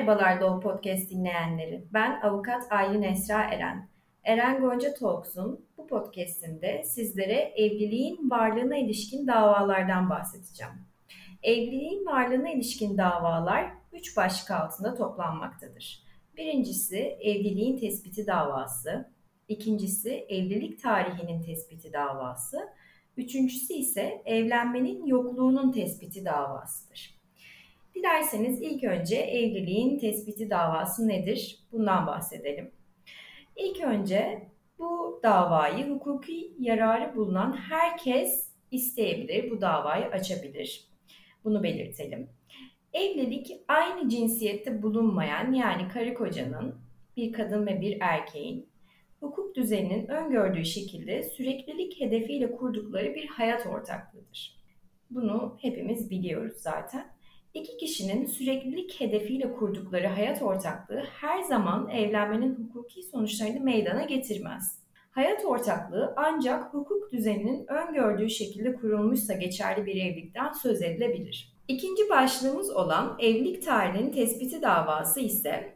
Merhabalar Doğu Podcast dinleyenleri. Ben avukat Aylin Esra Eren. Eren Gonca Talks'un bu podcastinde sizlere evliliğin varlığına ilişkin davalardan bahsedeceğim. Evliliğin varlığına ilişkin davalar üç başlık altında toplanmaktadır. Birincisi evliliğin tespiti davası, ikincisi evlilik tarihinin tespiti davası, üçüncüsü ise evlenmenin yokluğunun tespiti davasıdır. Dilerseniz ilk önce evliliğin tespiti davası nedir? Bundan bahsedelim. İlk önce bu davayı hukuki yararı bulunan herkes isteyebilir, bu davayı açabilir. Bunu belirtelim. Evlilik aynı cinsiyette bulunmayan yani karı kocanın bir kadın ve bir erkeğin hukuk düzeninin öngördüğü şekilde süreklilik hedefiyle kurdukları bir hayat ortaklığıdır. Bunu hepimiz biliyoruz zaten. İki kişinin süreklilik hedefiyle kurdukları hayat ortaklığı her zaman evlenmenin hukuki sonuçlarını meydana getirmez. Hayat ortaklığı ancak hukuk düzeninin öngördüğü şekilde kurulmuşsa geçerli bir evlilikten söz edilebilir. İkinci başlığımız olan evlilik tarihinin tespiti davası ise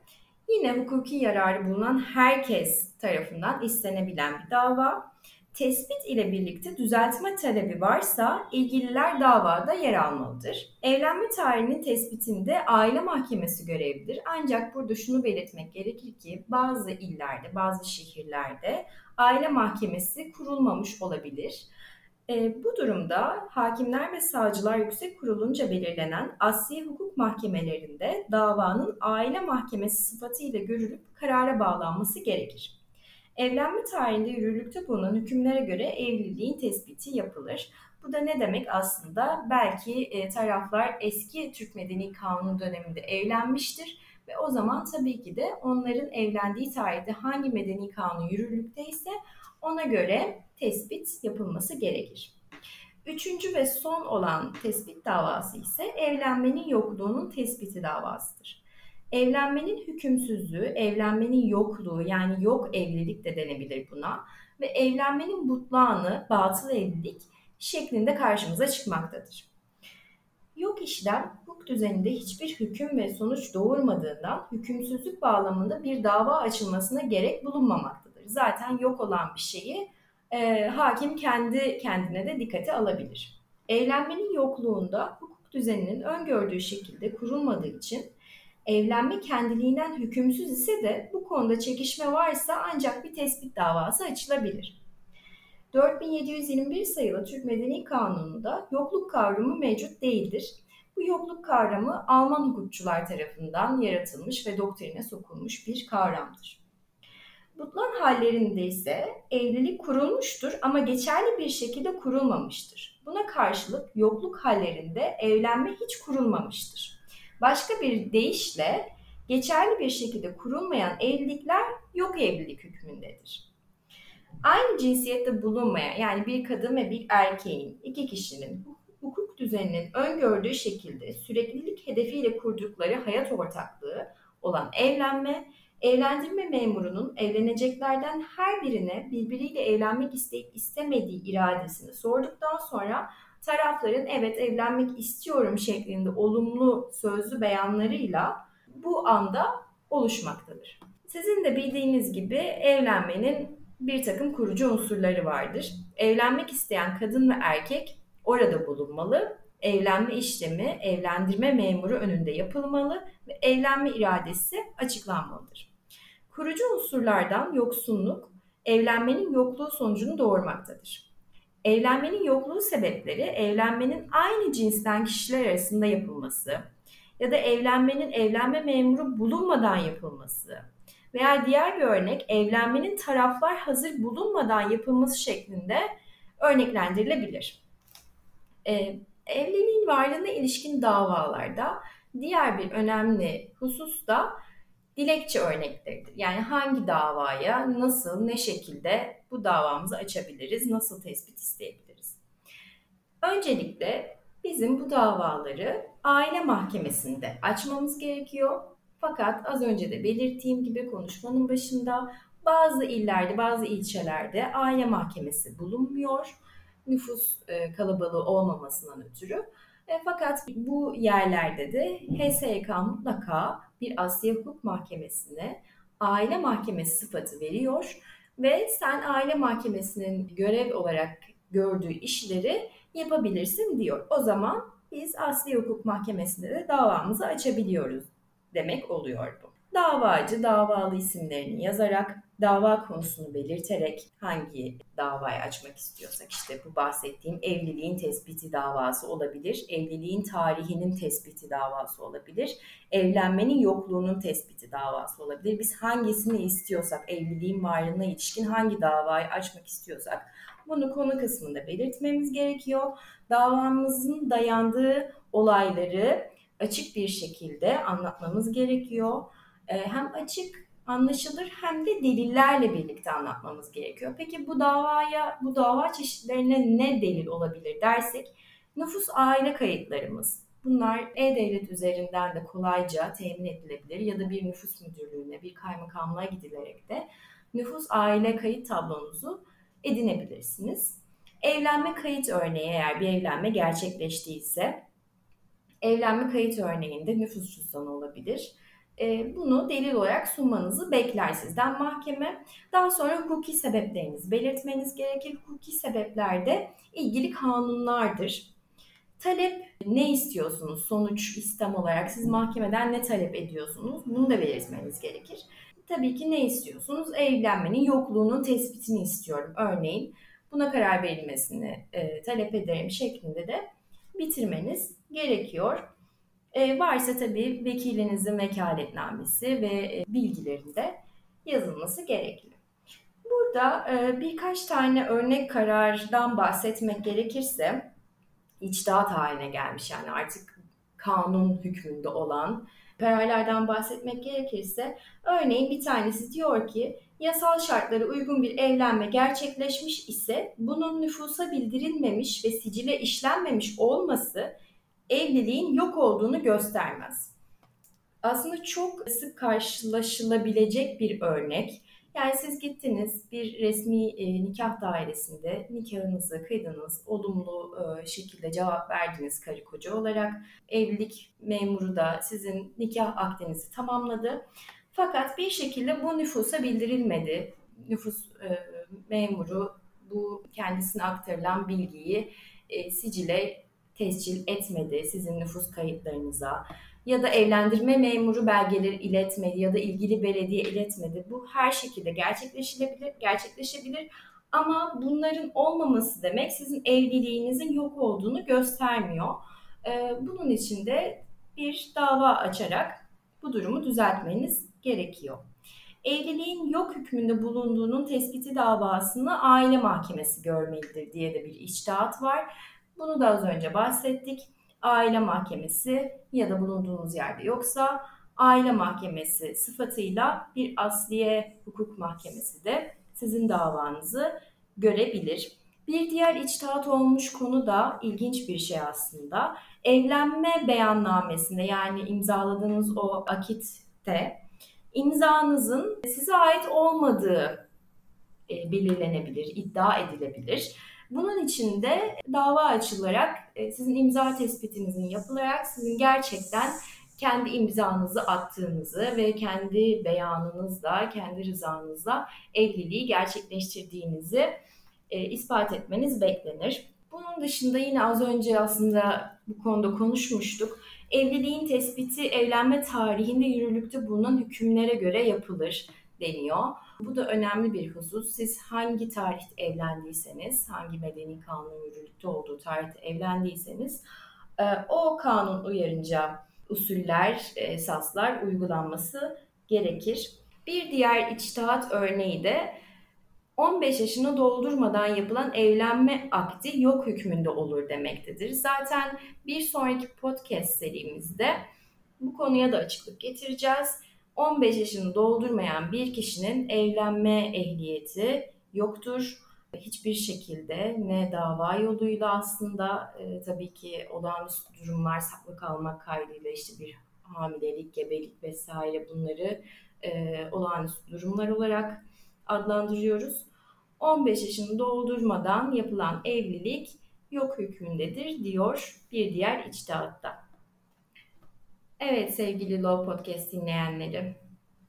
yine hukuki yararı bulunan herkes tarafından istenebilen bir dava tespit ile birlikte düzeltme talebi varsa ilgililer davada yer almalıdır. Evlenme tarihinin tespitinde aile mahkemesi görevlidir. Ancak burada şunu belirtmek gerekir ki bazı illerde, bazı şehirlerde aile mahkemesi kurulmamış olabilir. E, bu durumda Hakimler ve Savcılar Yüksek Kurulunca belirlenen asli hukuk mahkemelerinde davanın aile mahkemesi sıfatıyla görülüp karara bağlanması gerekir. Evlenme tarihinde yürürlükte bulunan hükümlere göre evliliğin tespiti yapılır. Bu da ne demek aslında? Belki e, taraflar eski Türk Medeni Kanunu döneminde evlenmiştir ve o zaman tabii ki de onların evlendiği tarihte hangi medeni kanun yürürlükteyse ona göre tespit yapılması gerekir. Üçüncü ve son olan tespit davası ise evlenmenin yokluğunun tespiti davasıdır. Evlenmenin hükümsüzlüğü, evlenmenin yokluğu yani yok evlilik de denebilir buna ve evlenmenin butlağını, batıl evlilik şeklinde karşımıza çıkmaktadır. Yok işlem hukuk düzeninde hiçbir hüküm ve sonuç doğurmadığından hükümsüzlük bağlamında bir dava açılmasına gerek bulunmamaktadır. Zaten yok olan bir şeyi e, hakim kendi kendine de dikkate alabilir. Evlenmenin yokluğunda hukuk düzeninin öngördüğü şekilde kurulmadığı için evlenme kendiliğinden hükümsüz ise de bu konuda çekişme varsa ancak bir tespit davası açılabilir. 4721 sayılı Türk Medeni Kanunu'nda yokluk kavramı mevcut değildir. Bu yokluk kavramı Alman hukukçular tarafından yaratılmış ve doktrine sokulmuş bir kavramdır. Butlan hallerinde ise evlilik kurulmuştur ama geçerli bir şekilde kurulmamıştır. Buna karşılık yokluk hallerinde evlenme hiç kurulmamıştır. Başka bir deyişle geçerli bir şekilde kurulmayan evlilikler yok evlilik hükmündedir. Aynı cinsiyette bulunmayan yani bir kadın ve bir erkeğin iki kişinin hukuk düzeninin öngördüğü şekilde süreklilik hedefiyle kurdukları hayat ortaklığı olan evlenme, evlendirme memurunun evleneceklerden her birine birbiriyle evlenmek isteyip istemediği iradesini sorduktan sonra tarafların evet evlenmek istiyorum şeklinde olumlu sözlü beyanlarıyla bu anda oluşmaktadır. Sizin de bildiğiniz gibi evlenmenin bir takım kurucu unsurları vardır. Evlenmek isteyen kadın ve erkek orada bulunmalı. Evlenme işlemi evlendirme memuru önünde yapılmalı ve evlenme iradesi açıklanmalıdır. Kurucu unsurlardan yoksunluk evlenmenin yokluğu sonucunu doğurmaktadır. Evlenmenin yokluğu sebepleri evlenmenin aynı cinsten kişiler arasında yapılması ya da evlenmenin evlenme memuru bulunmadan yapılması veya diğer bir örnek evlenmenin taraflar hazır bulunmadan yapılması şeklinde örneklendirilebilir. Ee, evliliğin varlığına ilişkin davalarda diğer bir önemli husus da dilekçe örnekleridir. Yani hangi davaya nasıl, ne şekilde bu davamızı açabiliriz, nasıl tespit isteyebiliriz? Öncelikle bizim bu davaları aile mahkemesinde açmamız gerekiyor. Fakat az önce de belirttiğim gibi konuşmanın başında bazı illerde, bazı ilçelerde aile mahkemesi bulunmuyor. Nüfus e, kalabalığı olmamasından ötürü. E, fakat bu yerlerde de HSYK mutlaka bir Asya Hukuk Mahkemesi'ne aile mahkemesi sıfatı veriyor ve sen aile mahkemesinin görev olarak gördüğü işleri yapabilirsin diyor. O zaman biz Asli Hukuk Mahkemesi'nde de davamızı açabiliyoruz demek oluyor. Davacı davalı isimlerini yazarak, dava konusunu belirterek hangi davayı açmak istiyorsak işte bu bahsettiğim evliliğin tespiti davası olabilir, evliliğin tarihinin tespiti davası olabilir, evlenmenin yokluğunun tespiti davası olabilir. Biz hangisini istiyorsak, evliliğin varlığına ilişkin hangi davayı açmak istiyorsak bunu konu kısmında belirtmemiz gerekiyor. Davamızın dayandığı olayları açık bir şekilde anlatmamız gerekiyor. Ee, hem açık, anlaşılır hem de delillerle birlikte anlatmamız gerekiyor. Peki bu davaya, bu dava çeşitlerine ne delil olabilir dersek, nüfus aile kayıtlarımız. Bunlar e-devlet üzerinden de kolayca temin edilebilir ya da bir nüfus müdürlüğüne, bir kaymakamlığa gidilerek de nüfus aile kayıt tablonuzu edinebilirsiniz. Evlenme kayıt örneği eğer bir evlenme gerçekleştiyse evlenme kayıt örneğinde nüfus cüzdanı olabilir. Ee, bunu delil olarak sunmanızı bekler sizden mahkeme. Daha sonra hukuki sebeplerinizi belirtmeniz gerekir. Hukuki sebepler de ilgili kanunlardır. Talep ne istiyorsunuz sonuç istem olarak siz mahkemeden ne talep ediyorsunuz bunu da belirtmeniz gerekir. Tabii ki ne istiyorsunuz? Evlenmenin yokluğunun tespitini istiyorum örneğin. Buna karar verilmesini e, talep ederim şeklinde de bitirmeniz gerekiyor. E, varsa tabii vekilinizin vekaletnamesi ve e, bilgilerinde yazılması gerekli. Burada e, birkaç tane örnek karardan bahsetmek gerekirse içtihat haline gelmiş yani artık kanun hükmünde olan kararlardan bahsetmek gerekirse örneğin bir tanesi diyor ki yasal şartlara uygun bir evlenme gerçekleşmiş ise bunun nüfusa bildirilmemiş ve sicile işlenmemiş olması evliliğin yok olduğunu göstermez. Aslında çok sık karşılaşılabilecek bir örnek. Yani siz gittiniz bir resmi e, nikah dairesinde nikahınızı kıydınız, olumlu e, şekilde cevap verdiniz karı koca olarak. Evlilik memuru da sizin nikah akdinizi tamamladı. Fakat bir şekilde bu nüfusa bildirilmedi. Nüfus e, memuru bu kendisine aktarılan bilgiyi e, sicile tescil etmedi sizin nüfus kayıtlarınıza ya da evlendirme memuru belgeleri iletmedi ya da ilgili belediye iletmedi. Bu her şekilde gerçekleşebilir, gerçekleşebilir. Ama bunların olmaması demek sizin evliliğinizin yok olduğunu göstermiyor. Ee, bunun için de bir dava açarak bu durumu düzeltmeniz gerekiyor. Evliliğin yok hükmünde bulunduğunun tespiti davasını aile mahkemesi görmelidir diye de bir içtihat var. Bunu da az önce bahsettik aile mahkemesi ya da bulunduğunuz yerde yoksa aile mahkemesi sıfatıyla bir asliye hukuk mahkemesi de sizin davanızı görebilir. Bir diğer içtihat olmuş konu da ilginç bir şey aslında. Evlenme beyannamesinde yani imzaladığınız o akitte imzanızın size ait olmadığı e, belirlenebilir, iddia edilebilir. Bunun için de dava açılarak e, sizin imza tespitinizin yapılarak sizin gerçekten kendi imzanızı attığınızı ve kendi beyanınızla, kendi rızanızla evliliği gerçekleştirdiğinizi e, ispat etmeniz beklenir. Bunun dışında yine az önce aslında bu konuda konuşmuştuk. Evliliğin tespiti evlenme tarihinde yürürlükte bulunan hükümlere göre yapılır deniyor. Bu da önemli bir husus. Siz hangi tarihte evlendiyseniz, hangi medeni kanun yürürlükte olduğu tarihte evlendiyseniz e, o kanun uyarınca usuller, esaslar uygulanması gerekir. Bir diğer içtihat örneği de 15 yaşını doldurmadan yapılan evlenme akdi yok hükmünde olur demektedir. Zaten bir sonraki podcast serimizde bu konuya da açıklık getireceğiz. 15 yaşını doldurmayan bir kişinin evlenme ehliyeti yoktur. Hiçbir şekilde ne dava yoluyla aslında e, tabii ki olağanüstü durumlar saklı kalmak kaydıyla işte bir hamilelik, gebelik vesaire bunları e, olağanüstü durumlar olarak adlandırıyoruz. 15 yaşını doldurmadan yapılan evlilik yok hükmündedir diyor bir diğer içtihatta. Evet sevgili Law Podcast dinleyenleri.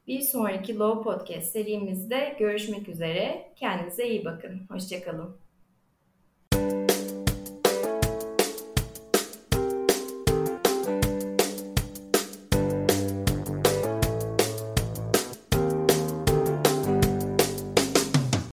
Bir sonraki Law Podcast serimizde görüşmek üzere. Kendinize iyi bakın. Hoşçakalın.